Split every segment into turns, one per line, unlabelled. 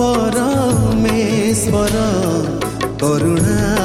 পরমেশ্বর করুণা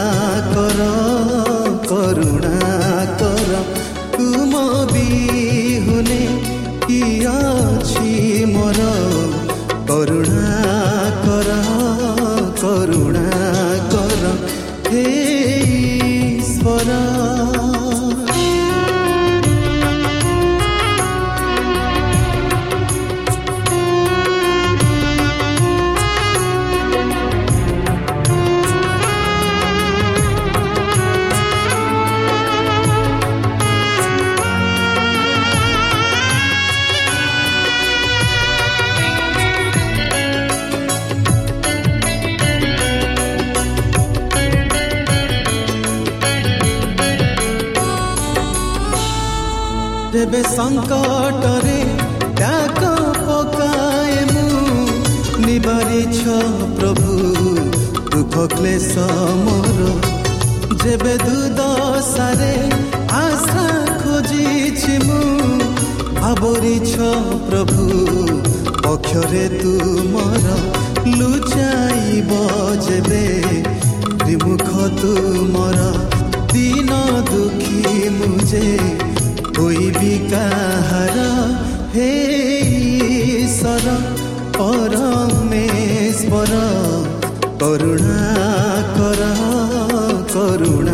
ଯେବେ ସଙ୍କଟରେ ଡାକ ପକାଏ ମୁଁ ନିବାରିଛ ପ୍ରଭୁ ଦୁଃଖ କ୍ଲେଶ ମୋର ଯେବେ ଦୁଦଶାରେ ଆଶା ଖୋଜିଛି ମୁଁ ଆବରିଛ ପ୍ରଭୁ ପକ୍ଷରେ ତୁମର ଲୁଚାଇବ ଯେବେ ବିମୁଖ ତୁମର ଦିନ ଦୁଃଖୀ ମୁଁ ଯେ ହୋଇବି କାହାର ହେ ଈଶ୍ୱର ପରମେଶ୍ୱର କରୁଣା କର କରୁଣା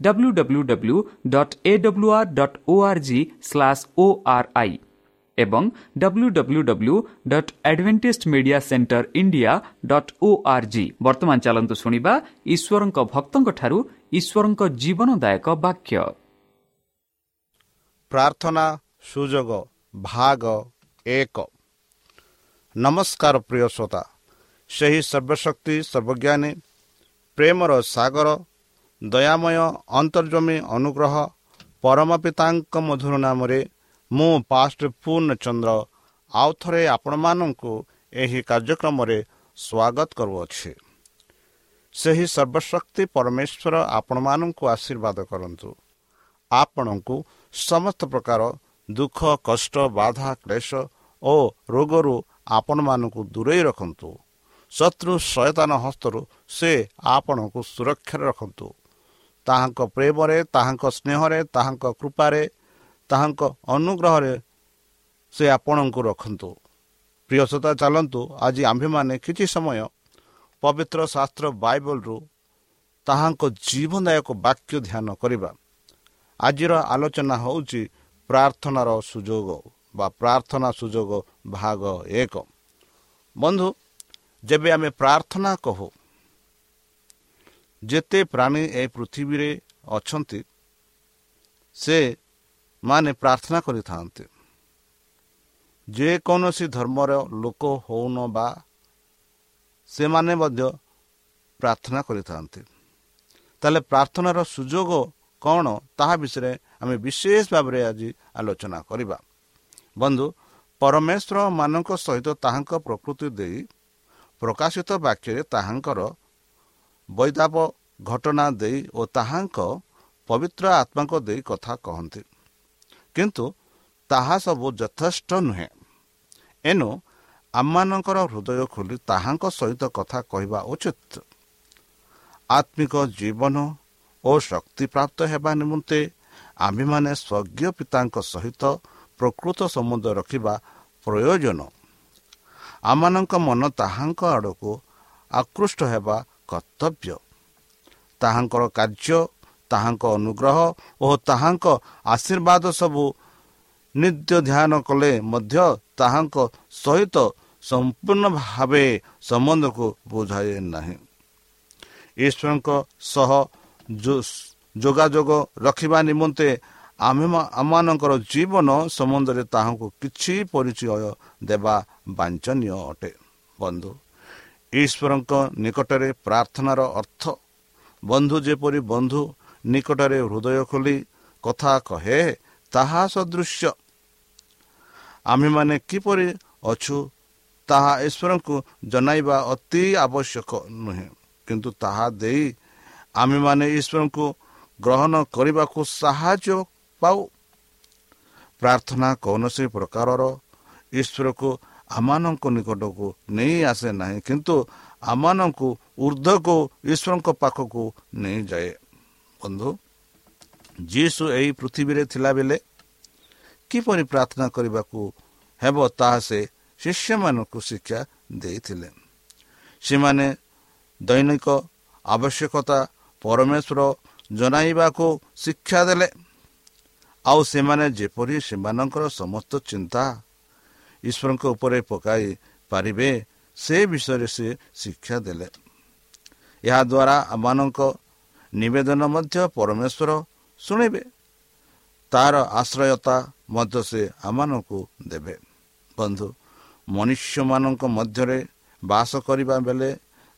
W W W dot A W R dot O R G slash O R I ଏବଂ W W W dot advantage media centre India dot O R G ବର୍ତ୍ତମାନ ଚାଲନ୍ତୁ ଶୁଣିବା ଈଶ୍ୱରଙ୍କ ଭକ୍ତଙ୍କଠାରୁ ଈଶ୍ୱରଙ୍କ ଜୀବନଦାୟକ ବାକ୍ୟ
ପ୍ରାର୍ଥନା ସୁଯୋଗ ଭାଗ ଏକ ନମସ୍କାର ପ୍ରିୟ ଶ୍ରୋତା ସେହି ସର୍ବଶକ୍ତି ସର୍ବଜ୍ଞାନୀ ପ୍ରେମର ସାଗର ଦୟାମୟ ଅନ୍ତର୍ଜମୀ ଅନୁଗ୍ରହ ପରମ ପିତାଙ୍କ ମଧୁର ନାମରେ ମୁଁ ପାଷ୍ଟ ପୂର୍ଣ୍ଣଚନ୍ଦ୍ର ଆଉ ଥରେ ଆପଣମାନଙ୍କୁ ଏହି କାର୍ଯ୍ୟକ୍ରମରେ ସ୍ୱାଗତ କରୁଅଛି। ସେହି ସର୍ବଶକ୍ତି ପରମେଶ୍ୱର ଆପଣମାନଙ୍କୁ ଆଶୀର୍ବାଦ କରନ୍ତୁ। ଆପଣଙ୍କୁ ସମସ୍ତ ପ୍ରକାର ଦୁଃଖ କଷ୍ଟ ବାଧା କ୍ଲେଶ ଓ ରୋଗରୁ ଆପଣମାନଙ୍କୁ ଦୂରେଇ ରଖନ୍ତୁ। ଶତ୍ରୁ ସୟତାନ ହସ୍ତରୁ ସେ ଆପଣଙ୍କୁ ସୁରକ୍ଷାରେ ରଖନ୍ତୁ। ତାହାଙ୍କ ପ୍ରେମରେ ତାହାଙ୍କ ସ୍ନେହରେ ତାହାଙ୍କ କୃପାରେ ତାହାଙ୍କ ଅନୁଗ୍ରହରେ ସେ ଆପଣଙ୍କୁ ରଖନ୍ତୁ। ପ୍ରିୟସତା ଚାଲନ୍ତୁ ଆଜି ଆମ୍ଭେମାନେ କିଛି ସମୟ ପବିତ୍ର ଶାସ୍ତ୍ର ବାଇବଲରୁ ତାହାଙ୍କ ଜୀବନଦାୟକ ବାକ୍ୟ ଧ୍ୟାନ କରିବା। ଆଜିର ଆଲୋଚନା ହେଉଛି ପ୍ରାର୍ଥନାର ସୁଯୋଗ ବା ପ୍ରାର୍ଥନା ସୁଯୋଗ ଭାଗ ଏକ। ବନ୍ଧୁ ଯେବେ ଆମେ ପ୍ରାର୍ଥନା କହୁ ଯେତେ ପ୍ରାଣୀ ଏ ପୃଥିବୀରେ ଅଛନ୍ତି ସେ ମାନେ ପ୍ରାର୍ଥନା କରିଥାନ୍ତି। ଯେକୌଣସି ଧର୍ମର ଲୋକ ହେଉନ ବା ସେମାନେ ମଧ୍ୟ ପ୍ରାର୍ଥନା କରିଥାନ୍ତି। ତାହେଲେ ପ୍ରାର୍ଥନାର ସୁଯୋଗ କ'ଣ? ତାହା ବିଷୟରେ ଆମେ ବିଶେଷ ଭାବରେ ଆଜି ଆଲୋଚନା କରିବା। ବନ୍ଧୁ ପରମେଶ୍ୱର ମାନଙ୍କ ସହିତ ତାହାଙ୍କ ପ୍ରକୃତି ଦେଇ ପ୍ରକାଶିତ ବାକ୍ୟରେ ତାହାଙ୍କର ବୈଦାବ ଘଟଣା ଦେଇ ଓ ତାହାଙ୍କ ପବିତ୍ର ଆତ୍ମାଙ୍କ ଦେଇ କଥା କହନ୍ତି। କିନ୍ତୁ ତାହା ସବୁ ଯଥେଷ୍ଟ ନୁହେଁ। ଏଣୁ ଆମମାନଙ୍କର ହୃଦୟ ଖୋଲି ତାହାଙ୍କ ସହିତ କଥା କହିବା ଉଚିତ। ଆତ୍ମିକ ଜୀବନ ଓ ଶକ୍ତିପ୍ରାପ୍ତ ହେବା ନିମନ୍ତେ ଆମ୍ଭେମାନେ ସ୍ୱର୍ଗୀୟ ପିତାଙ୍କ ସହିତ ପ୍ରକୃତ ସମ୍ବନ୍ଧ ରଖିବା ପ୍ରୟୋଜନ। ଆମମାନଙ୍କ ମନ ତାହାଙ୍କ ଆଡ଼କୁ ଆକୃଷ୍ଟ ହେବା କର୍ତ୍ତବ୍ୟ। ତାହାଙ୍କର କାର୍ଯ୍ୟ ତାହାଙ୍କ ଅନୁଗ୍ରହ ଓ ତାହାଙ୍କ ଆଶୀର୍ବାଦ ସବୁ ନିତ୍ୟ ଧ୍ୟାନ କଲେ ମଧ୍ୟ ତାହାଙ୍କ ସହିତ ସମ୍ପୂର୍ଣ୍ଣ ଭାବେ ସମ୍ବନ୍ଧକୁ ବୁଝାଏ ନାହିଁ। ଈଶ୍ୱରଙ୍କ ସହ ଯୋଗାଯୋଗ ରଖିବା ନିମନ୍ତେ ଆମେ ଆମମାନଙ୍କର ଜୀବନ ସମ୍ବନ୍ଧରେ ତାହାଙ୍କୁ କିଛି ପରିଚୟ ଦେବା ବାଞ୍ଛନୀୟ ଅଟେ। ବନ୍ଧୁ ଈଶ୍ୱରଙ୍କ ନିକଟରେ ପ୍ରାର୍ଥନାର ଅର୍ଥ ବନ୍ଧୁ ଯେପରି ବନ୍ଧୁ ନିକଟରେ ହୃଦୟ ଖୋଲି କଥା କହେ ତାହା ସଦୃଶ୍ୟ। ଆମ୍ଭେମାନେ କିପରି ଅଛୁ ତାହା ଈଶ୍ୱରଙ୍କୁ ଜଣାଇବା ଅତି ଆବଶ୍ୟକ ନୁହେଁ କିନ୍ତୁ ତାହା ଦେଇ ଆମେମାନେ ଈଶ୍ୱରଙ୍କୁ ଗ୍ରହଣ କରିବାକୁ ସାହାଯ୍ୟ ପାଉ। ପ୍ରାର୍ଥନା କୌଣସି ପ୍ରକାରର ଈଶ୍ୱରକୁ ଆମମାନଙ୍କ ନିକଟକୁ ନେଇ ଆସେ ନାହିଁ କିନ୍ତୁ ଆମମାନଙ୍କୁ ଉର୍ଦ୍ଧ୍ୱକୁ ଈଶ୍ୱରଙ୍କ ପାଖକୁ ନେଇଯାଏ ବନ୍ଧୁ ଯିଶୁ ଏହି ପୃଥିବୀରେ ଥିଲାବେଳେ କିପରି ପ୍ରାର୍ଥନା କରିବାକୁ ହେବ ତାହା ସେ ଶିଷ୍ୟମାନଙ୍କୁ ଶିକ୍ଷା ଦେଇଥିଲେ। ସେମାନେ ଦୈନିକ ଆବଶ୍ୟକତା ପରମେଶ୍ୱର ଜଣାଇବାକୁ ଶିକ୍ଷା ଦେଲେ। ଆଉ ସେମାନେ ଯେପରି ସେମାନଙ୍କର ସମସ୍ତ ଚିନ୍ତା ଈଶ୍ୱରଙ୍କ ଉପରେ ପକାଇ ପାରିବେ ସେ ବିଷୟରେ ସେ ଶିକ୍ଷା ଦେଲେ। ଏହାଦ୍ୱାରା ଆମମାନଙ୍କ ନିବେଦନ ମଧ୍ୟ ପରମେଶ୍ୱର ଶୁଣିବେ। ତାର ଆଶ୍ରୟତା ମଧ୍ୟ ସେ ଆମମାନଙ୍କୁ ଦେବେ। ବନ୍ଧୁ ମନୁଷ୍ୟମାନଙ୍କ ମଧ୍ୟରେ ବାସ କରିବା ବେଳେ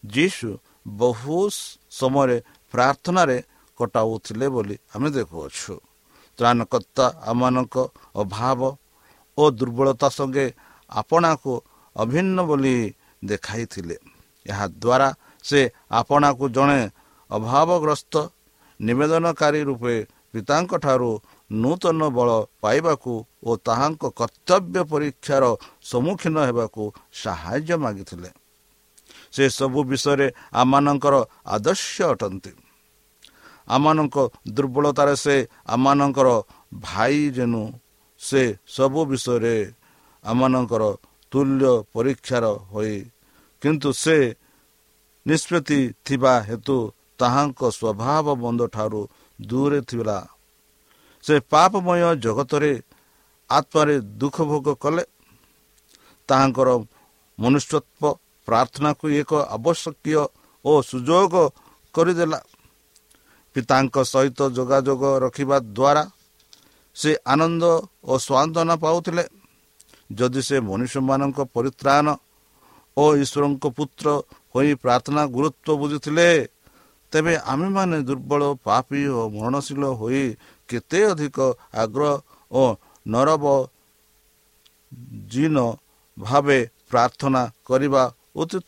ଯୀଶୁ ବହୁ ସମୟରେ ପ୍ରାର୍ଥନାରେ କଟାଉଥିଲେ ବୋଲି ଆମେ ଦେଖୁଅଛୁ। ତ୍ରାଣକର୍ତ୍ତା ଆମମାନଙ୍କ ଅଭାବ ଓ ଦୁର୍ବଳତା ସଙ୍ଗେ ଆପଣାକୁ ଅଭିନ୍ନ ବୋଲି ଦେଖାଇଥିଲେ। ଏହାଦ୍ୱାରା ସେ ଆପଣାକୁ ଜଣେ ଅଭାବଗ୍ରସ୍ତ ନିବେଦନକାରୀ ରୂପେ ପିତାଙ୍କଠାରୁ ନୂତନ ବଳ ପାଇବାକୁ ଓ ତାହାଙ୍କ କର୍ତ୍ତବ୍ୟ ପରୀକ୍ଷାର ସମ୍ମୁଖୀନ ହେବାକୁ ସାହାଯ୍ୟ ମାଗିଥିଲେ। ସେ ସବୁ ବିଷୟରେ ଆମମାନଙ୍କର ଆଦର୍ଶ ଅଟନ୍ତି। ଆମମାନଙ୍କ ଦୁର୍ବଳତାରେ ସେ ଆମମାନଙ୍କର ଭାଇ ଯେନୁ ସେ ସବୁ ବିଷୟରେ ଆମମାନଙ୍କର ତୁଲ୍ୟ ପରୀକ୍ଷାର ହୋଇ କିନ୍ତୁ ସେ ନିଷ୍ପତ୍ତି ଥିବା ହେତୁ ତାହାଙ୍କ ସ୍ୱଭାବ ବନ୍ଧଠାରୁ ଦୂରେ ଥିଲା। ସେ ପାପମୟ ଜଗତରେ ଆତ୍ମାରେ ଦୁଃଖ ଭୋଗ କଲେ। ତାହାଙ୍କର ମନୁଷ୍ୟତ୍ଵ ପ୍ରାର୍ଥନାକୁ ଏକ ଆବଶ୍ୟକୀୟ ଓ ସୁଯୋଗ କରିଦେଲା। ପିତାଙ୍କ ସହିତ ଯୋଗାଯୋଗ ରଖିବା ଦ୍ୱାରା ସେ ଆନନ୍ଦ ଓ ସ୍ୱାନ୍ତନା ପାଉଥିଲେ। ଯଦି ସେ ମନୁଷ୍ୟମାନଙ୍କ ପରିତ୍ରାଣ ଓ ଈଶ୍ୱରଙ୍କ ପୁତ୍ର ହୋଇ ପ୍ରାର୍ଥନା ଗୁରୁତ୍ୱ ବୁଝିଥିଲେ ତେବେ ଆମେମାନେ ଦୁର୍ବଳ ପାପୀ ଓ ମରଣଶୀଳ ହୋଇ କେତେ ଅଧିକ ଆଗ୍ରହ ଓ ନରବ ଜିନ ଭାବେ ପ୍ରାର୍ଥନା କରିବା ଉଚିତ।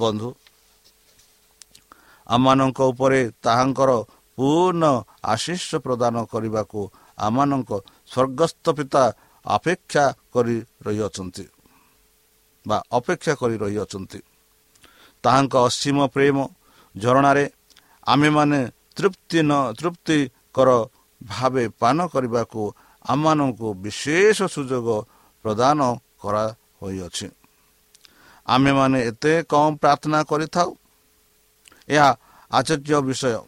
ବନ୍ଧୁ ଆମମାନଙ୍କ ଉପରେ ତାହାଙ୍କର ପୂର୍ଣ୍ଣ ଆଶିଷ ପ୍ରଦାନ କରିବାକୁ ଆମମାନଙ୍କ ସ୍ୱର୍ଗସ୍ଥ ପିତା ଅପେକ୍ଷା କରି ରହିଅଛନ୍ତି ବା ଅପେକ୍ଷା କରି ରହିଅଛନ୍ତି। ତାହାଙ୍କ ଅସୀମ ପ୍ରେମ ଝରଣାରେ ଆମେମାନେ ତୃପ୍ତି ନ ତୃପ୍ତିକର ଭାବେ ପାନ କରିବାକୁ ଆମମାନଙ୍କୁ ବିଶେଷ ସୁଯୋଗ ପ୍ରଦାନ କରାହୋଇଅଛି ଆମେମାନେ ଏତେ କମ୍ ପ୍ରାର୍ଥନା କରିଥାଉ। ଏହା ଆଚର୍ଯ୍ୟ ବିଷୟ।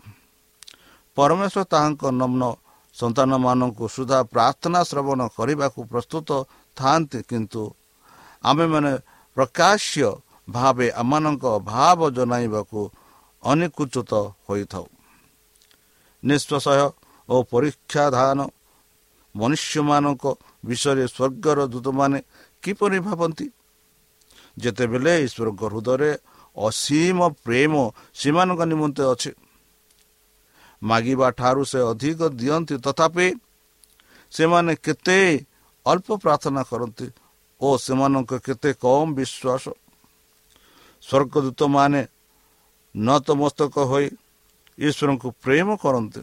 ପରମେଶ୍ୱର ତାହାଙ୍କ ନମ୍ନ ସନ୍ତାନମାନଙ୍କୁ ସୁଦ୍ଧା ପ୍ରାର୍ଥନା ଶ୍ରବଣ କରିବାକୁ ପ୍ରସ୍ତୁତ ଥାନ୍ତି କିନ୍ତୁ ଆମେମାନେ ପ୍ରକାଶ୍ୟ ଭାବେ ଆମମାନଙ୍କ ଭାବ ଜଣାଇବାକୁ ଅନିକୁଚିତ ହୋଇଥାଉ। ନିଶ୍ଚୟ ଓ ପରୀକ୍ଷାଧାନ ମନୁଷ୍ୟମାନଙ୍କ ବିଷୟରେ ସ୍ୱର୍ଗର ଦୂତମାନେ କିପରି ଭାବନ୍ତି? ଯେତେବେଳେ ଈଶ୍ୱରଙ୍କ ହୃଦୟରେ ଅସୀମ ପ୍ରେମ ସେମାନଙ୍କ ନିମନ୍ତେ ଅଛି ମାଗିବା ଠାରୁ ସେ ଅଧିକ ଦିଅନ୍ତି। ତଥାପି ସେମାନେ କେତେ ଅଳ୍ପ ପ୍ରାର୍ଥନା କରନ୍ତି ଓ ସେମାନଙ୍କ କେତେ କମ୍ ବିଶ୍ୱାସ। ସ୍ୱର୍ଗଦୂତମାନେ ନତମସ୍ତକ ହୋଇ ଈଶ୍ୱରଙ୍କୁ ପ୍ରେମ କରନ୍ତି।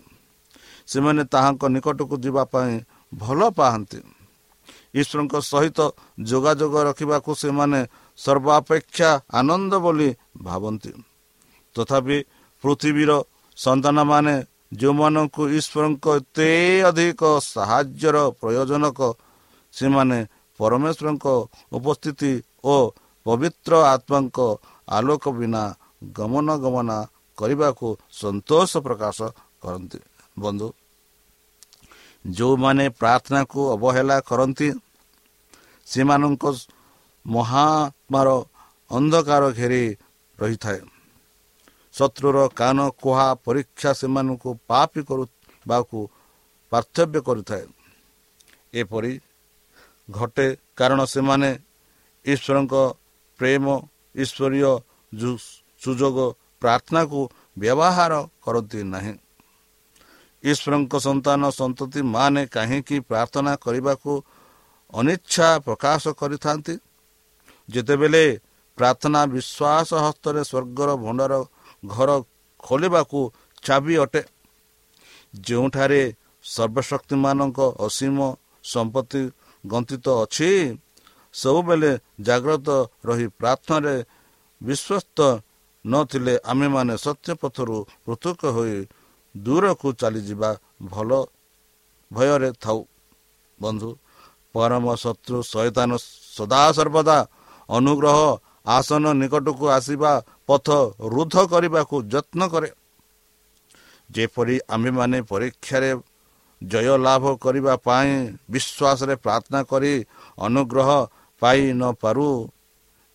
ସେମାନେ ତାହାଙ୍କ ନିକଟକୁ ଯିବା ପାଇଁ ଭଲ ପାଆନ୍ତି। ଈଶ୍ୱରଙ୍କ ସହିତ ଯୋଗାଯୋଗ ରଖିବାକୁ ସେମାନେ ସର୍ବାପେକ୍ଷା ଆନନ୍ଦ ବୋଲି ଭାବନ୍ତି। ତଥାପି ପୃଥିବୀର ସନ୍ତାନମାନେ ଯେଉଁମାନଙ୍କୁ ଈଶ୍ୱରଙ୍କ ଏତେ ଅଧିକ ସାହାଯ୍ୟର ପ୍ରୟୋଜନକ ସେମାନେ ପରମେଶ୍ୱରଙ୍କ ଉପସ୍ଥିତି ଓ ପବିତ୍ର ଆତ୍ମାଙ୍କ ଆଲୋକ ବିନା ଗମନ ଗମନ କରିବାକୁ ସନ୍ତୋଷ ପ୍ରକାଶ କରନ୍ତି। ବନ୍ଧୁ ଯେଉଁମାନେ ପ୍ରାର୍ଥନାକୁ ଅବହେଳା କରନ୍ତି ସେମାନଙ୍କ ମହାତ୍ମାର ଅନ୍ଧକାର ଘେରି ରହିଥାଏ। ଶତ୍ରୁର କାନ କୁହା ପରୀକ୍ଷା ସେମାନଙ୍କୁ ପାପି କରିବାକୁ ପାର୍ଥବ୍ୟ କରିଥାଏ। ଏପରି ଘଟେ କାରଣ ସେମାନେ ଈଶ୍ୱରଙ୍କ ପ୍ରେମ ଈଶ୍ୱରୀୟ ସୁଯୋଗ ପ୍ରାର୍ଥନାକୁ ବ୍ୟବହାର କରନ୍ତି ନାହିଁ। ଈଶ୍ୱରଙ୍କ ସନ୍ତାନ ସନ୍ତତି ମାନେ କାହିଁକି ପ୍ରାର୍ଥନା କରିବାକୁ ଅନିଚ୍ଛା ପ୍ରକାଶ କରିଥାନ୍ତି? ଯେତେବେଳେ ପ୍ରାର୍ଥନା ବିଶ୍ୱାସ ହସ୍ତରେ ସ୍ୱର୍ଗର ଭଣ୍ଡାର ଘର ଖୋଲିବାକୁ ଚାବି ଅଟେ। ଯେଉଁଠାରେ ସର୍ବଶକ୍ତିମାନଙ୍କ ଅସୀମ ସମ୍ପତ୍ତି ଗନ୍ତିତ ଅଛି ସବୁବେଳେ ଜାଗ୍ରତ ରହି ପ୍ରାର୍ଥନାରେ ବିଶ୍ୱସ୍ତ ନଥିଲେ ଆମେମାନେ ସତ୍ୟ ପଥରୁ ପୃଥକ ହୋଇ ଦୂରକୁ ଚାଲିଯିବା ଭଲ ଭୟରେ ଥାଉ। ବନ୍ଧୁ ପରମ ଶତ୍ରୁ ସୈତାନ ସଦାସର୍ବଦା ଅନୁଗ୍ରହ ଆସନ ନିକଟକୁ ଆସିବା ପଥ ରୁଦ୍ଧ କରିବାକୁ ଯତ୍ନ କରେ। ଯେପରି ଆମ୍ଭେମାନେ ପରୀକ୍ଷାରେ ଜୟ ଲାଭ କରିବା ପାଇଁ ବିଶ୍ୱାସରେ ପ୍ରାର୍ଥନା କରି ଅନୁଗ୍ରହ ପାଇ ନପାରୁ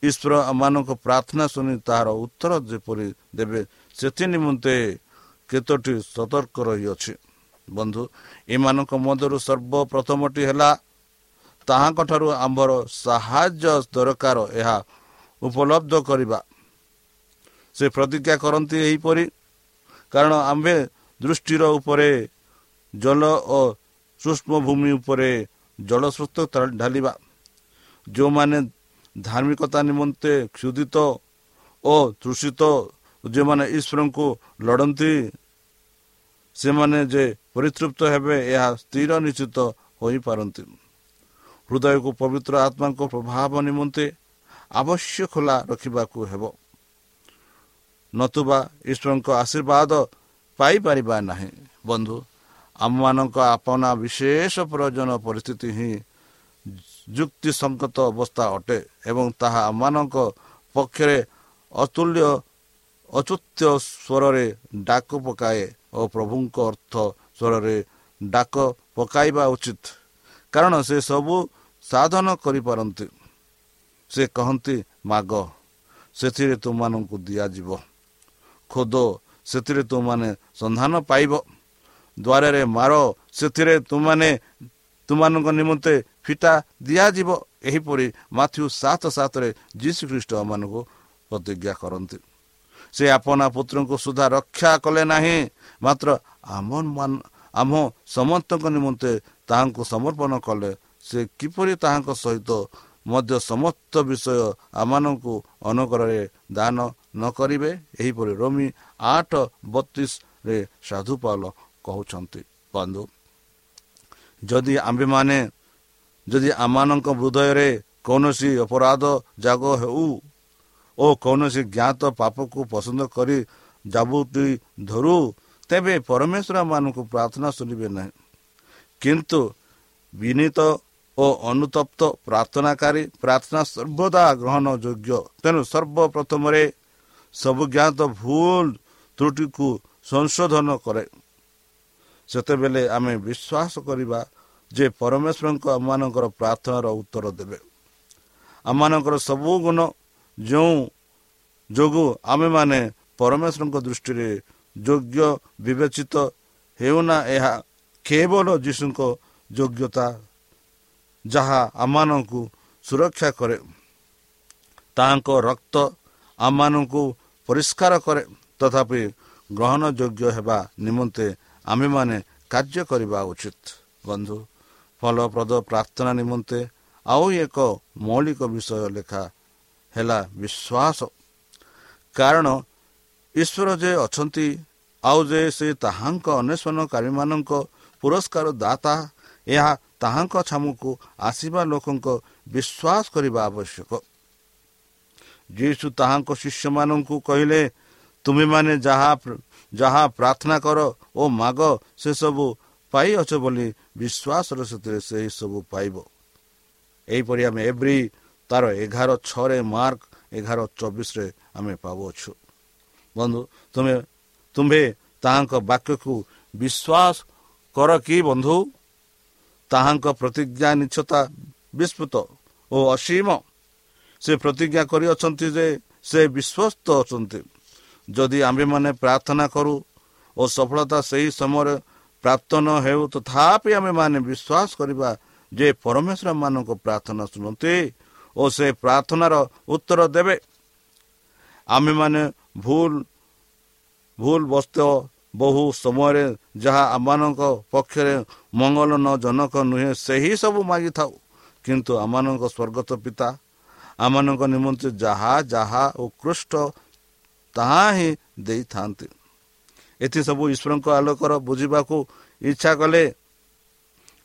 ଈଶ୍ୱର ଆମମାନଙ୍କ ପ୍ରାର୍ଥନା ଶୁଣି ତାହାର ଉତ୍ତର ଯେପରି ଦେବେ ସେଥି ନିମନ୍ତେ କେତୋଟି ସତର୍କ ରହିଅଛି। ବନ୍ଧୁ ଏମାନଙ୍କ ମଧ୍ୟରୁ ସର୍ବପ୍ରଥମଟି ହେଲା ତାହାଙ୍କଠାରୁ ଆମ୍ଭର ସାହାଯ୍ୟ ଦରକାର ଏହା ଉପଲବ୍ଧ କରିବା। ସେ ପ୍ରତିଜ୍ଞା କରନ୍ତି ଏହିପରି କାରଣ ଆମ୍ଭେ ଦୃଷ୍ଟିର ଉପରେ ଜଳ ଓ ସୂକ୍ଷ୍ମ ଭୂମି ଉପରେ ଜଳସ୍ରୋତ ଢାଲିବା। ଯେଉଁମାନେ ଧାର୍ମିକତା ନିମନ୍ତେ କ୍ଷୁଦିତ ଓ ତୃଷିତ ଯେଉଁମାନେ ଈଶ୍ୱରଙ୍କୁ ଲଢ଼ନ୍ତି ସେମାନେ ଯେ ପରିତୃପ୍ତ ହେବେ ଏହା ସ୍ଥିର ନିଶ୍ଚିତ ହୋଇପାରନ୍ତି। ହୃଦୟକୁ ପବିତ୍ର ଆତ୍ମାଙ୍କ ପ୍ରଭାବ ନିମନ୍ତେ ଆବଶ୍ୟକ ଖୋଲା ରଖିବାକୁ ହେବ ନତୁବା ଈଶ୍ୱରଙ୍କ ଆଶୀର୍ବାଦ ପାଇପାରିବା ନାହିଁ ବନ୍ଧୁ ଆମମାନଙ୍କ ଆପଣା ବିଶେଷ ପ୍ରୟୋଜନ ପରିସ୍ଥିତି ହିଁ ଯୁକ୍ତି ସଙ୍ଗତ ଅବସ୍ଥା ଅଟେ ଏବଂ ତାହା ଆମମାନଙ୍କ ପକ୍ଷରେ ଅତୁଲ୍ୟ ଅଚୁତ୍ୟ ସ୍ୱରରେ ଡାକ ପକାଏ ଓ ପ୍ରଭୁଙ୍କ ଅର୍ଥ ସ୍ୱରରେ ଡାକ ପକାଇବା ଉଚିତ କାରଣ ସେ ସବୁ ସାଧନ କରିପାରନ୍ତି ସେ କହନ୍ତି ମାଗ ସେଥିରେ ତୁମମାନଙ୍କୁ ଦିଆଯିବ। ଖୋଦ ସେଥିରେ ତୁମମାନେ ସନ୍ଧାନ ପାଇବ। ଦ୍ୱାରରେ ମାର ସେଥିରେ ତୁମମାନେ ତୁମମାନଙ୍କ ନିମନ୍ତେ ଫିଟା ଦିଆଯିବ। ଏହିପରି ମାଥ୍ୟୁ ସାତ ସାତରେ ଯୀଶୁ ଖ୍ରୀଷ୍ଟ ମାନଙ୍କୁ ପ୍ରତିଜ୍ଞା କରନ୍ତି। ସେ ଆପଣା ପୁତ୍ରଙ୍କୁ ସୁଦ୍ଧା ରକ୍ଷା କଲେ ନାହିଁ ମାତ୍ର ଆମ ଆମ ସମସ୍ତଙ୍କ ନିମନ୍ତେ ତାହାଙ୍କୁ ସମର୍ପଣ କଲେ। ସେ କିପରି ତାହାଙ୍କ ସହିତ ମଧ୍ୟ ସମସ୍ତ ବିଷୟ ଆମମାନଙ୍କୁ ଅନୁକରରେ ଦାନ ନ କରିବେ ଏହିପରି ରୋମି ଆଠ ବତିଶରେ ସାଧୁପାଲ କହୁଛନ୍ତି। ବନ୍ଧୁ ଯଦି ଆମ୍ଭେମାନେ ଯଦି ଆମମାନଙ୍କ ହୃଦୟରେ କୌଣସି ଅପରାଧ ଜାଗ ହେଉ ଓ କୌଣସି ଜ୍ଞାତ ପାପକୁ ପସନ୍ଦ କରି ଜାବୁଟି ଧରୁ ତେବେ ପରମେଶ୍ୱର ମାନଙ୍କୁ ପ୍ରାର୍ଥନା ଶୁଣିବେ ନାହିଁ। କିନ୍ତୁ ବିନୀତ ଓ ଅନୁତପ୍ତ ପ୍ରାର୍ଥନାକାରୀ ପ୍ରାର୍ଥନା ସର୍ବଦା ଗ୍ରହଣ ଯୋଗ୍ୟ ତେଣୁ ସର୍ବପ୍ରଥମରେ ସବୁ ଜ୍ଞାତ ଭୁଲ ତ୍ରୁଟିକୁ ସଂଶୋଧନ କରେ। ସେତେବେଳେ ଆମେ ବିଶ୍ୱାସ କରିବା ଯେ ପରମେଶ୍ୱରଙ୍କ ଆମମାନଙ୍କର ପ୍ରାର୍ଥନାର ଉତ୍ତର ଦେବେ। ଆମମାନଙ୍କର ସବୁ ଗୁଣ ଯେଉଁ ଯୋଗୁଁ ଆମେମାନେ ପରମେଶ୍ୱରଙ୍କ ଦୃଷ୍ଟିରେ ଯୋଗ୍ୟ ବିବେଚିତ ହେଉନା ଏହା କେବଳ ଯୀଶୁଙ୍କ ଯୋଗ୍ୟତା ଯାହା ଆମମାନଙ୍କୁ ସୁରକ୍ଷା କରେ। ତାହାଙ୍କ ରକ୍ତ ଆମମାନଙ୍କୁ ପରିଷ୍କାର କରେ। ତଥାପି ଗ୍ରହଣ ଯୋଗ୍ୟ ହେବା ନିମନ୍ତେ ଆମେମାନେ କାର୍ଯ୍ୟ କରିବା ଉଚିତ। ବନ୍ଧୁ ଫଳପ୍ରଦ ପ୍ରାର୍ଥନା ନିମନ୍ତେ ଆଉ ଏକ ମୌଳିକ ବିଷୟ ଲେଖା ହେଲା ବିଶ୍ୱାସ। କାରଣ ଈଶ୍ୱର ଯେ ଅଛନ୍ତି ଆଉ ଯେ ସେ ତାହାଙ୍କ ଅନ୍ୱେଷଣକାରୀମାନଙ୍କ ପୁରସ୍କାର ଦାତା ଏହା ତାହାଙ୍କ ଛାମୁକୁ ଆସିବା ଲୋକଙ୍କ ବିଶ୍ୱାସ କରିବା ଆବଶ୍ୟକ। ଯୀଶୁ ତାହାଙ୍କ ଶିଷ୍ୟମାନଙ୍କୁ କହିଲେ ତୁମେମାନେ ଯାହା ଯାହା ପ୍ରାର୍ଥନା କର ଓ ମାଗ ସେସବୁ ପାଇଅଛ ବୋଲି ବିଶ୍ୱାସର ସେଥିରେ ସେହି ସବୁ ପାଇବ। ଏହିପରି ଆମେ ଏଭ୍ରି ତାର ଏଗାର ଛଅରେ ମାର୍କ ଏଗାର ଚବିଶରେ ଆମେ ପାଉଅଛୁ। ବନ୍ଧୁ ତୁମେ ତୁମ୍ଭେ ତାହାଙ୍କ ବାକ୍ୟକୁ ବିଶ୍ୱାସ କର କି ବନ୍ଧୁ? ତାହାଙ୍କ ପ୍ରତିଜ୍ଞା ନିଚ୍ଛତା ବିସ୍ତୃତ ଓ ଅସୀମ। ସେ ପ୍ରତିଜ୍ଞା କରିଅଛନ୍ତି ଯେ ସେ ବିଶ୍ୱସ୍ତ ଅଛନ୍ତି। ଯଦି ଆମ୍ଭେମାନେ ପ୍ରାର୍ଥନା କରୁ ଓ ସଫଳତା ସେହି ସମୟରେ ପ୍ରାପ୍ତ ନ ହେଉ ତଥାପି ଆମେମାନେ ବିଶ୍ୱାସ କରିବା ଯେ ପରମେଶ୍ୱର ମାନଙ୍କ ପ୍ରାର୍ଥନା ଶୁଣନ୍ତି ଓ ସେ ପ୍ରାର୍ଥନାର ଉତ୍ତର ଦେବେ। ଆମେମାନେ ଭୁଲ ଭୁଲ ବସ୍ତ ବହୁ ସମୟରେ ଯାହା ଆମମାନଙ୍କ ପକ୍ଷରେ ମଙ୍ଗଳ ନ ଜନକ ନୁହେଁ ସେହି ସବୁ ମାଗିଥାଉ। କିନ୍ତୁ ଆମମାନଙ୍କ ସ୍ୱର୍ଗତ ପିତା ଆମମାନଙ୍କ ନିମନ୍ତେ ଯାହା ଯାହା ଉତ୍କୃଷ୍ଟ ତାହା ହିଁ ଦେଇଥାନ୍ତି। ଏଥିସବୁ ଈଶ୍ୱରଙ୍କ ଆଲୋକର ବୁଝିବାକୁ ଇଚ୍ଛା କଲେ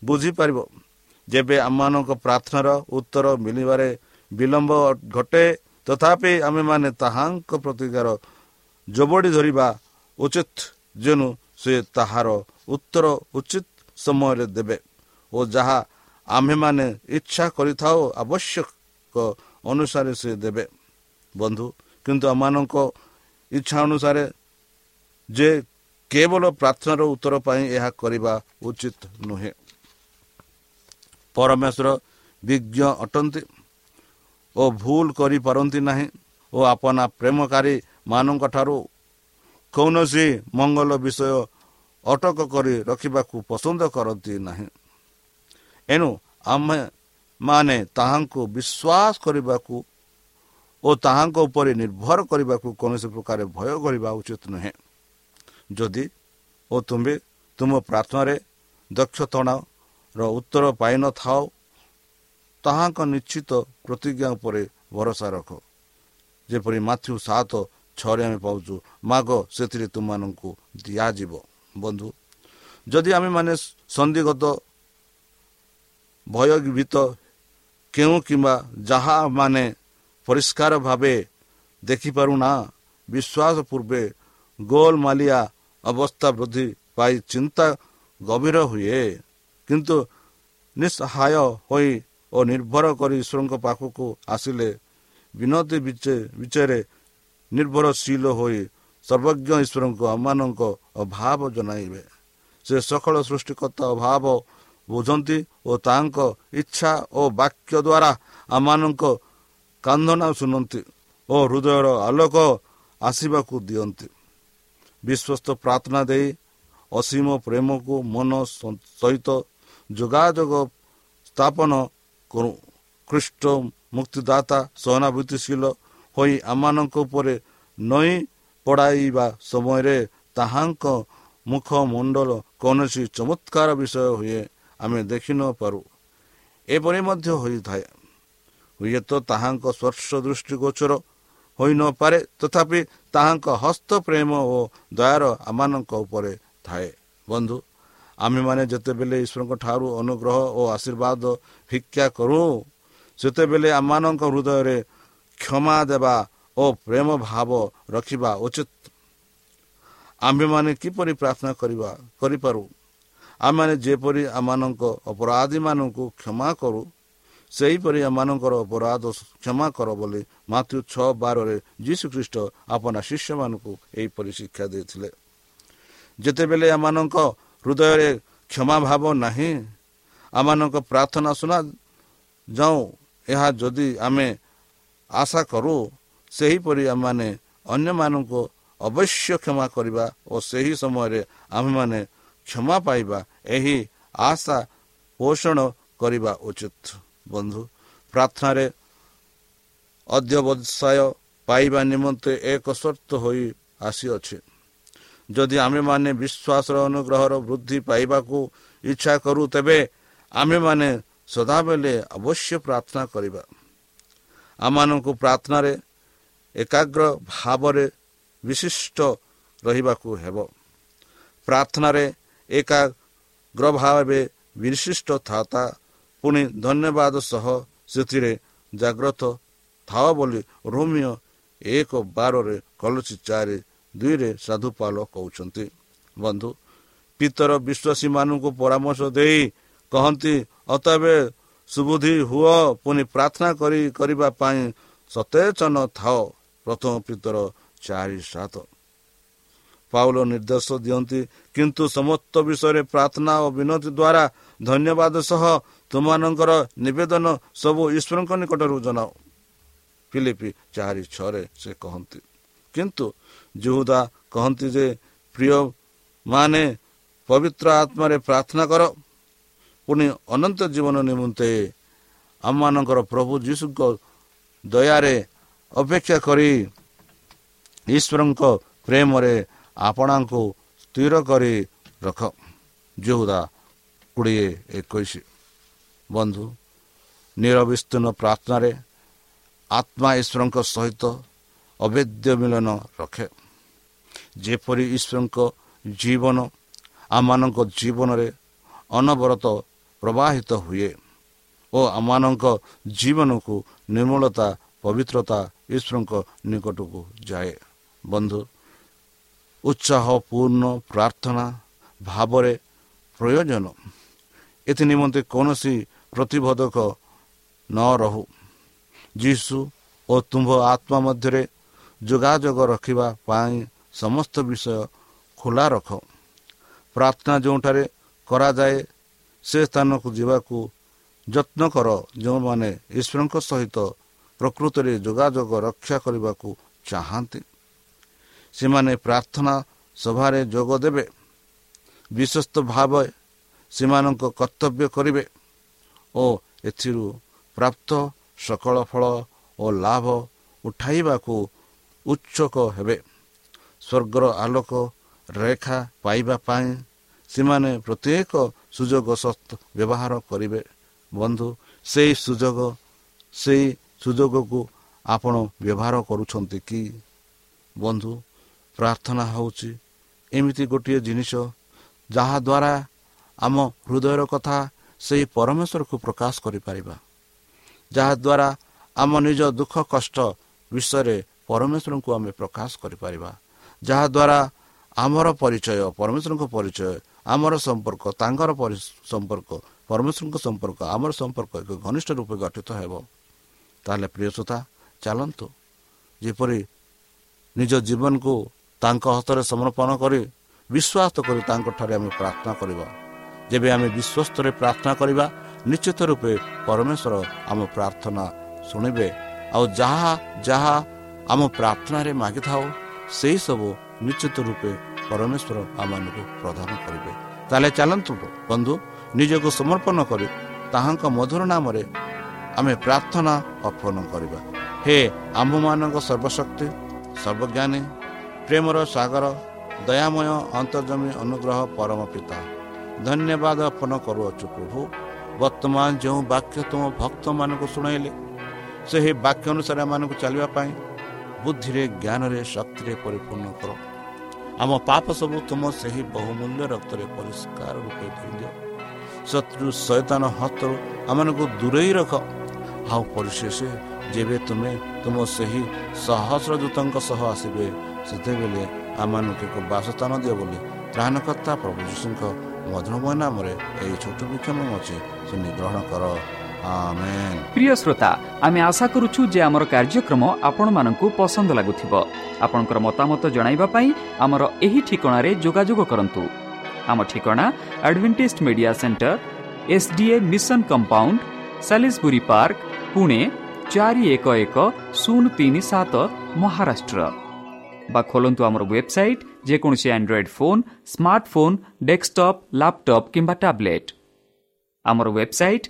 ବୁଝିପାରିବ। ଯେବେ ଆମମାନଙ୍କ ପ୍ରାର୍ଥନାର ଉତ୍ତର ମିଳିବାରେ ବିଳମ୍ବ ଘଟେ ତଥାପି ଆମେମାନେ ତାହାଙ୍କ ପ୍ରତିକାର ଯୋବଡ଼ି ଧରିବା ଉଚିତ ଯେଣୁ ସେ ତାହାର ଉତ୍ତର ଉଚିତ ସମୟରେ ଦେବେ ଓ ଯାହା ଆମ୍ଭେମାନେ ଇଚ୍ଛା କରିଥାଉ ଆବଶ୍ୟକ ଅନୁସାରେ ସେ ଦେବେ। ବନ୍ଧୁ କିନ୍ତୁ ଆମମାନଙ୍କ ଇଚ୍ଛା ଅନୁସାରେ ଯେ କେବଳ ପ୍ରାର୍ଥନାର ଉତ୍ତର ପାଇଁ ଏହା କରିବା ଉଚିତ ନୁହେଁ। ପରମେଶ୍ୱର ବିଜ୍ଞ ଅଟନ୍ତି ଓ ଭୁଲ କରିପାରନ୍ତି ନାହିଁ ଓ ଆପଣା ପ୍ରେମକାରୀ ମାନଙ୍କ ଠାରୁ କୌଣସି ମଙ୍ଗଳ ବିଷୟ ଅଟକ କରି ରଖିବାକୁ ପସନ୍ଦ କରନ୍ତି ନାହିଁ। ଏଣୁ ଆମେ ମାନେ ତାହାଙ୍କୁ ବିଶ୍ୱାସ କରିବାକୁ ଓ ତାହାଙ୍କ ଉପରେ ନିର୍ଭର କରିବାକୁ କୌଣସି ପ୍ରକାର ଭୟ କରିବା ଉଚିତ ନୁହେଁ। ଯଦି ଓ ତୁମ୍ଭେ ତୁମ ପ୍ରାର୍ଥନାରେ ଦକ୍ଷତଣାର ଉତ୍ତର ପାଇନଥାଅ ତାହାଙ୍କ ନିଶ୍ଚିତ ପ୍ରତିଜ୍ଞା ଉପରେ ଭରସା ରଖ। ଯେପରି ମାଥ୍ୟୁ ସାତ ଛଅରେ ଆମେ ପାଉଛୁ। ମାଗ ସେଥିରେ ତୁମମାନଙ୍କୁ ଦିଆଯିବ। ବନ୍ଧୁ ଯଦି ଆମେମାନେ ସନ୍ଦିଗତ ଭୟଭୀତ କେଉଁ କିମ୍ବା ଯାହା ମାନେ ପରିଷ୍କାର ଭାବେ ଦେଖିପାରୁନା ବିଶ୍ୱାସ ପୂର୍ବେ ଗୋଲମାଲିଆ ଅବସ୍ଥା ବୃଦ୍ଧି ପାଇ ଚିନ୍ତା ଗଭୀର ହୁଏ। କିନ୍ତୁ ନିଃସହାୟ ହୋଇ ଓ ନିର୍ଭର କରି ଈଶ୍ୱରଙ୍କ ପାଖକୁ ଆସିଲେ ବିନତି ବିଚୟରେ ନିର୍ଭରଶୀଳ ହୋଇ ସର୍ବଜ୍ଞ ଈଶ୍ୱରଙ୍କ ଆମମାନଙ୍କ ଅଭାବ ଜଣାଇବେ। ସେ ସକଳ ସୃଷ୍ଟିକର୍ତ୍ତା ଅଭାବ ବୁଝନ୍ତି ଓ ତାଙ୍କ ଇଚ୍ଛା ଓ ବାକ୍ୟ ଦ୍ୱାରା ଆମମାନଙ୍କ କାନ୍ଦନା ଶୁଣନ୍ତି ଓ ହୃଦୟର ଆଲୋକ ଆସିବାକୁ ଦିଅନ୍ତି। ବିଶ୍ୱସ୍ତ ପ୍ରାର୍ଥନା ଦେଇ ଅସୀମ ପ୍ରେମକୁ ମନ ସହିତ ଯୋଗାଯୋଗ ସ୍ଥାପନ କରୁ। ଖ୍ରୀଷ୍ଟ ମୁକ୍ତିଦାତା ସହାନୁଭୂତିଶୀଳ ହୋଇ ଆମମାନଙ୍କ ଉପରେ ନଈ ପଡ଼ାଇବା ସମୟରେ ତାହାଙ୍କ ମୁଖମଣ୍ଡଳ କୌଣସି ଚମତ୍କାର ବିଷୟ ହୁଏ ଆମେ ଦେଖିନପାରୁ ଏପରି ମଧ୍ୟ ହୋଇଥାଏ। ହୁଏତ ତାହାଙ୍କ ସ୍ପର୍ଶ ଦୃଷ୍ଟି ଗୋଚର ହୋଇନପାରେ ତଥାପି ତାହାଙ୍କ ହସ୍ତ ପ୍ରେମ ଓ ଦୟାର ଆମମାନଙ୍କ ଉପରେ ଥାଏ। ବନ୍ଧୁ ଆମେମାନେ ଯେତେବେଳେ ଈଶ୍ୱରଙ୍କ ଠାରୁ ଅନୁଗ୍ରହ ଓ ଆଶୀର୍ବାଦ ଭିକ୍ଷା କରୁ ସେତେବେଳେ ଆମମାନଙ୍କ ହୃଦୟରେ କ୍ଷମା ଦେବା ଓ ପ୍ରେମ ଭାବ ରଖିବା ଉଚିତ। ଆମ୍ଭେମାନେ କିପରି ପ୍ରାର୍ଥନା କରିବା କରିପାରୁ? ଆମେମାନେ ଯେପରି ଆମମାନଙ୍କ ଅପରାଧୀମାନଙ୍କୁ କ୍ଷମା କରୁ ସେହିପରି ଆମମାନଙ୍କର ଅପରାଧ କ୍ଷମା କର ବୋଲି ମାତୃ ଛଅ ବାରରେ ଯୀଶୁ ଖ୍ରୀଷ୍ଟ ଆପଣା ଶିଷ୍ୟମାନଙ୍କୁ ଏହିପରି ଶିକ୍ଷା ଦେଇଥିଲେ। ଯେତେବେଳେ ଆମମାନଙ୍କ ହୃଦୟରେ କ୍ଷମା ଭାବ ନାହିଁ ଆମମାନଙ୍କ ପ୍ରାର୍ଥନା ଶୁଣା ଯାଉ ଏହା ଯଦି ଆମେ ଆଶା କରୁ ସେହିପରି ଆମମାନେ ଅନ୍ୟମାନଙ୍କୁ ଅବଶ୍ୟ କ୍ଷମା କରିବା ଓ ସେହି ସମୟରେ ଆମେମାନେ କ୍ଷମା ପାଇବା ଏହି ଆଶା ପୋଷଣ କରିବା ଉଚିତ ବନ୍ଧୁ ପ୍ରାର୍ଥନାରେ ଅଧ୍ୟବସାୟ ପାଇବା ନିମନ୍ତେ ଏକ ସର୍ତ୍ତ ହୋଇ ଆସିଅଛି ଯଦି ଆମେମାନେ ବିଶ୍ୱାସର ଅନୁଗ୍ରହର ବୃଦ୍ଧି ପାଇବାକୁ ଇଚ୍ଛା କରୁ ତେବେ ଆମେମାନେ ସଦାବେଳେ ଅବଶ୍ୟ ପ୍ରାର୍ଥନା କରିବା ଆମମାନଙ୍କୁ ପ୍ରାର୍ଥନାରେ ଏକାଗ୍ର ଭାବରେ ବିଶିଷ୍ଟ ରହିବାକୁ ହେବ। ପ୍ରାର୍ଥନାରେ ଏକାଗ୍ର ଭାବେ ବିଶିଷ୍ଟ ଥାତା ପୁଣି ଧନ୍ୟବାଦ ସହ ସେଥିରେ ଜାଗ୍ରତ ଥାଅ ବୋଲି ରୋମିଓ ଏକ ବାରରେ କଲଚି ଚାରି ଦୁଇରେ ସାଧୁପାଲ କହୁଛନ୍ତି। ବନ୍ଧୁ ପିତର ବିଶ୍ୱାସୀମାନଙ୍କୁ ପରାମର୍ଶ ଦେଇ କହନ୍ତି ଅତବେ ସୁବୁଦ୍ଧି ହୁଅ ପୁଣି ପ୍ରାର୍ଥନା କରି କରିବା ପାଇଁ ସତେଚନ ଥାଅ। ପ୍ରଥମ ପିତର ଚାରି ସାତ। ପାଉଲ ନିର୍ଦ୍ଦେଶ ଦିଅନ୍ତି କିନ୍ତୁ ସମସ୍ତ ବିଷୟରେ ପ୍ରାର୍ଥନା ଓ ବିନତି ଦ୍ୱାରା ଧନ୍ୟବାଦ ସହ ତୁମମାନଙ୍କର ନିବେଦନ ସବୁ ଈଶ୍ୱରଙ୍କ ନିକଟରୁ ଜଣାଅ। ଫିଲିପି ଚାରି ଛଅରେ ସେ କହନ୍ତି କିନ୍ତୁ ଜୁହୁଦା କହନ୍ତି ଯେ ପ୍ରିୟ ମାନେ ପବିତ୍ର ଆତ୍ମାରେ ପ୍ରାର୍ଥନା କର। ପୁଣି ଅନନ୍ତ ଜୀବନ ନିମନ୍ତେ ଆମମାନଙ୍କର ପ୍ରଭୁ ଯୀଶୁଙ୍କ ଦୟାରେ ଅପେକ୍ଷା କରି ଈଶ୍ୱରଙ୍କ ପ୍ରେମରେ ଆପଣଙ୍କୁ ସ୍ଥିର କରି ରଖ। ଯୋହୁଦା କୋଡ଼ିଏ ଏକୋଇଶ। ବନ୍ଧୁ ନିରବିସ୍ତୀର୍ଣ୍ଣ ପ୍ରାର୍ଥନାରେ ଆତ୍ମା ଈଶ୍ୱରଙ୍କ ସହିତ ଅଭେଦ୍ୟ ମିଳନ ରଖେ। ଯେପରି ଈଶ୍ୱରଙ୍କ ଜୀବନ ଆମମାନଙ୍କ ଜୀବନରେ ଅନବରତ ପ୍ରବାହିତ ହୁଏ ଓ ଆମମାନଙ୍କ ଜୀବନକୁ ନିର୍ମଳତା ପବିତ୍ରତା ଈଶ୍ୱରଙ୍କ ନିକଟକୁ ଯାଏ। ବନ୍ଧୁ ଉତ୍ସାହପୂର୍ଣ୍ଣ ପ୍ରାର୍ଥନା ଭାବରେ ପ୍ରୟୋଜନ ଏଥି ନିମନ୍ତେ କୌଣସି ପ୍ରତିବୋଧକ ନ ରହୁ। ଯୀଶୁ ଓ ତୁମ୍ଭ ଆତ୍ମା ମଧ୍ୟରେ ଯୋଗାଯୋଗ ରଖିବା ପାଇଁ ସମସ୍ତ ବିଷୟ ଖୋଲା ରଖ। ପ୍ରାର୍ଥନା ଯେଉଁଠାରେ କରାଯାଏ ସେ ସ୍ଥାନକୁ ଯିବାକୁ ଯତ୍ନ କର। ଯେଉଁମାନେ ଈଶ୍ୱରଙ୍କ ସହିତ ପ୍ରକୃତରେ ଯୋଗାଯୋଗ ରକ୍ଷା କରିବାକୁ ଚାହାନ୍ତି ସେମାନେ ପ୍ରାର୍ଥନା ସଭାରେ ଯୋଗ ଦେବେ। ବିଶ୍ୱସ୍ତ ଭାବେ ସେମାନଙ୍କ କର୍ତ୍ତବ୍ୟ କରିବେ ଓ ଏଥିରୁ ପ୍ରାପ୍ତ ସକଳ ଫଳ ଓ ଲାଭ ଉଠାଇବାକୁ ଉତ୍ସୁକ ହେବେ। ସ୍ୱର୍ଗର ଆଲୋକ ରେଖା ପାଇବା ପାଇଁ ସେମାନେ ପ୍ରତ୍ୟେକ ସୁଯୋଗ ବ୍ୟବହାର କରିବେ। ବନ୍ଧୁ ସେଇ ସୁଯୋଗ ସେଇ ସୁଯୋଗକୁ ଆପଣ ବ୍ୟବହାର କରୁଛନ୍ତି କି? ବନ୍ଧୁ ପ୍ରାର୍ଥନା ହେଉଛି ଏମିତି ଗୋଟିଏ ଜିନିଷ ଯାହାଦ୍ୱାରା ଆମ ହୃଦୟର କଥା ସେହି ପରମେଶ୍ୱରକୁ ପ୍ରକାଶ କରିପାରିବା। ଯାହାଦ୍ୱାରା ଆମ ନିଜ ଦୁଃଖ କଷ୍ଟ ବିଷୟରେ ପରମେଶ୍ୱରଙ୍କୁ ଆମେ ପ୍ରକାଶ କରିପାରିବା। ଯାହାଦ୍ୱାରା ଆମର ପରିଚୟ ପରମେଶ୍ୱରଙ୍କ ପରିଚୟ ଆମର ସମ୍ପର୍କ ତାଙ୍କର ସମ୍ପର୍କ ପରମେଶ୍ୱରଙ୍କ ସମ୍ପର୍କ ଆମର ସମ୍ପର୍କ ଏକ ଘନିଷ୍ଠ ରୂପେ ଗଠିତ ହେବ। ତାହେଲେ ପ୍ରିୟସତା ଚାଲନ୍ତୁ। ଯେପରି ନିଜ ଜୀବନକୁ ତାଙ୍କ ହସ୍ତରେ ସମର୍ପଣ କରି ବିଶ୍ୱାସ କରି ତାଙ୍କଠାରେ ଆମେ ପ୍ରାର୍ଥନା କରିବା। ଯେବେ ଆମେ ବିଶ୍ୱସ୍ତରେ ପ୍ରାର୍ଥନା କରିବା ନିଶ୍ଚିତ ରୂପେ ପରମେଶ୍ୱର ଆମ ପ୍ରାର୍ଥନା ଶୁଣିବେ। ଆଉ ଯାହା ଯାହା ଆମ ପ୍ରାର୍ଥନାରେ ମାଗିଥାଉ ସେହିସବୁ ନିଶ୍ଚିତ ରୂପେ ପରମେଶ୍ୱର ଆମମାନଙ୍କୁ ପ୍ରଦାନ କରିବେ। ତାହେଲେ ଚାଲନ୍ତୁ ବନ୍ଧୁ ନିଜକୁ ସମର୍ପଣ କରି ତାହାଙ୍କ ମଧୁର ନାମରେ ଆମେ ପ୍ରାର୍ଥନା ଅର୍ପଣ କରିବା। ହେ ଆମ୍ଭମାନଙ୍କ ସର୍ବଶକ୍ତି ସର୍ବଜ୍ଞାନୀ ପ୍ରେମର ସାଗର ଦୟାମୟ ଅନ୍ତର୍ଜମୀ ଅନୁଗ୍ରହ ପରମ ପିତା ଧନ୍ୟବାଦ ଅର୍ପଣ କରୁଅଛୁ ପ୍ରଭୁ। ବର୍ତ୍ତମାନ ଯେଉଁ ବାକ୍ୟ ତୁମ ଭକ୍ତମାନଙ୍କୁ ଶୁଣାଇଲେ ସେହି ବାକ୍ୟ ଅନୁସାରେ ଏମାନଙ୍କୁ ଚାଲିବା ପାଇଁ ବୁଦ୍ଧିରେ ଜ୍ଞାନରେ ଶକ୍ତିରେ ପରିପୂର୍ଣ୍ଣ କର। ଆମ ପାପ ସବୁ ତୁମ ସେହି ବହୁମୂଲ୍ୟ ରକ୍ତରେ ପରିଷ୍କାର ରୂପେ ଧରିଦିଅ ଶତ୍ରୁ ସୈତାନ ହସ୍ତରୁ ଆମମାନଙ୍କୁ ଦୂରେଇ ରଖ। ଆଉ ପରିଶେଷ ଯେବେ ତୁମେ ତୁମ ସେହି ସହସ୍ର ଦୂତଙ୍କ ସହ ଆସିବେ ସେତେବେଳେ ଆମମାନଙ୍କୁ ଏକ ବାସସ୍ଥାନ ଦିଅ ବୋଲି ତ୍ରାଣକର୍ତ୍ତା ପ୍ରଭୁ ଯୀଶୁଙ୍କ ମଧୁରମୟ ନାମରେ ଏହି ଛୋଟ ବିକ୍ଷମ ଅଛି ଶୁଣି ଗ୍ରହଣ କର।
প্রিয় শ্রোতা, আমি আশা করুছু যে আমার কার্যক্রম আপনার পসন্দ লাগুব আপনার মতামত পাই আমার এই ঠিকার যোগাযোগ করতু আমার ঠিকনা advantage media centre SDA mission compound সাি park Pune চারি এক এক শূন্য তিন সাত মহারাষ্ট্র বা খোলন্তু আমার ওয়েবসাইট যেকোন android phone smartphone desktop laptop কিংবা ট্যাবলেট আমার ওয়েবসাইট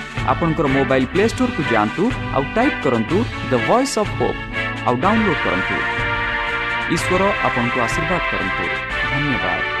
আপনার মোবাইল প্লে স্টোর কু যা টাইপ করতু দ ভয়েস অফ হোপ আউ ডাউনলোড করতু ঈশ্বর আপনার আশীর্বাদ করতু
ধন্যবাদ